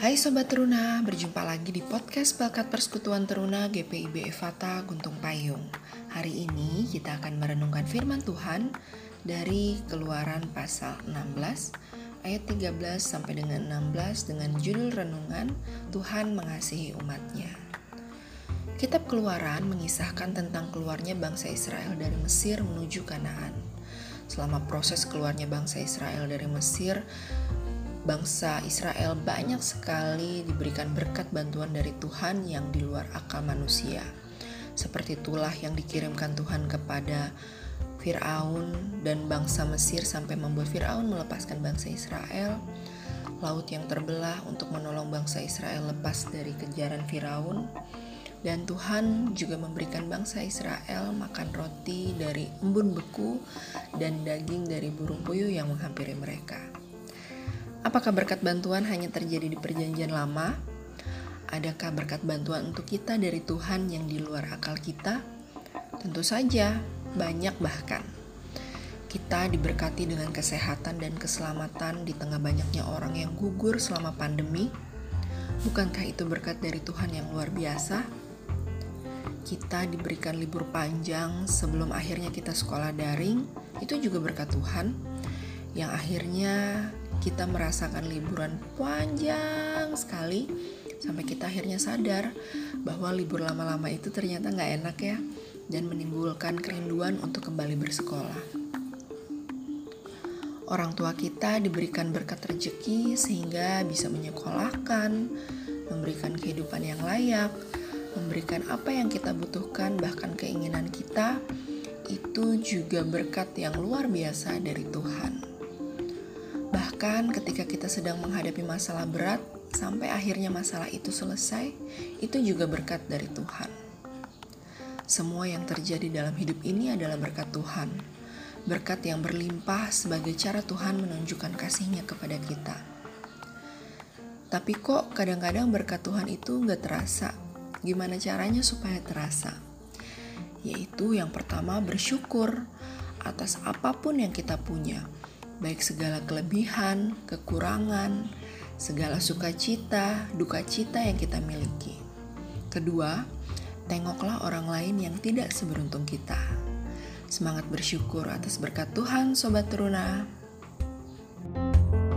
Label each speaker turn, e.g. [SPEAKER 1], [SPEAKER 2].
[SPEAKER 1] Hai Sobat Teruna, berjumpa lagi di podcast Bakat Persekutuan Teruna GPIB Evata Guntung Payung. Hari ini kita akan merenungkan firman Tuhan dari Keluaran pasal 16 ayat 13 sampai dengan 16 dengan judul renungan Tuhan mengasihi umatnya. Kitab Keluaran mengisahkan tentang keluarnya bangsa Israel dari Mesir menuju Kanaan. Selama proses keluarnya bangsa Israel dari Mesir, bangsa Israel banyak sekali diberikan berkat bantuan dari Tuhan yang di luar akal manusia. Seperti itulah yang dikirimkan Tuhan kepada Firaun dan bangsa Mesir sampai membuat Firaun melepaskan bangsa Israel. Laut yang terbelah untuk menolong bangsa Israel lepas dari kejaran Firaun. Dan Tuhan juga memberikan bangsa Israel makan roti dari embun beku dan daging dari burung puyuh yang menghampiri mereka. Apakah berkat bantuan hanya terjadi di Perjanjian Lama? Adakah berkat bantuan untuk kita dari Tuhan yang di luar akal kita? Tentu saja, banyak bahkan. Kita diberkati dengan kesehatan dan keselamatan di tengah banyaknya orang yang gugur selama pandemi. Bukankah itu berkat dari Tuhan yang luar biasa? Kita diberikan libur panjang sebelum akhirnya kita sekolah daring, itu juga berkat Tuhan yang akhirnya kita merasakan liburan panjang sekali sampai kita akhirnya sadar bahwa libur lama-lama itu ternyata nggak enak ya dan menimbulkan kerinduan untuk kembali bersekolah. Orang tua kita diberikan berkat rezeki sehingga bisa menyekolahkan, memberikan kehidupan yang layak, memberikan apa yang kita butuhkan, bahkan keinginan kita, itu juga berkat yang luar biasa dari Tuhan. Bahkan ketika kita sedang menghadapi masalah berat, sampai akhirnya masalah itu selesai, itu juga berkat dari Tuhan. Semua yang terjadi dalam hidup ini adalah berkat Tuhan. Berkat yang berlimpah sebagai cara Tuhan menunjukkan kasihnya kepada kita. Tapi kok kadang-kadang berkat Tuhan itu nggak terasa. Gimana caranya supaya terasa? Yaitu yang pertama bersyukur atas apa pun yang kita punya baik segala kelebihan, kekurangan, segala sukacita, duka cita yang kita miliki. Kedua, tengoklah orang lain yang tidak seberuntung kita. Semangat bersyukur atas berkat Tuhan, Sobat Teruna. thank you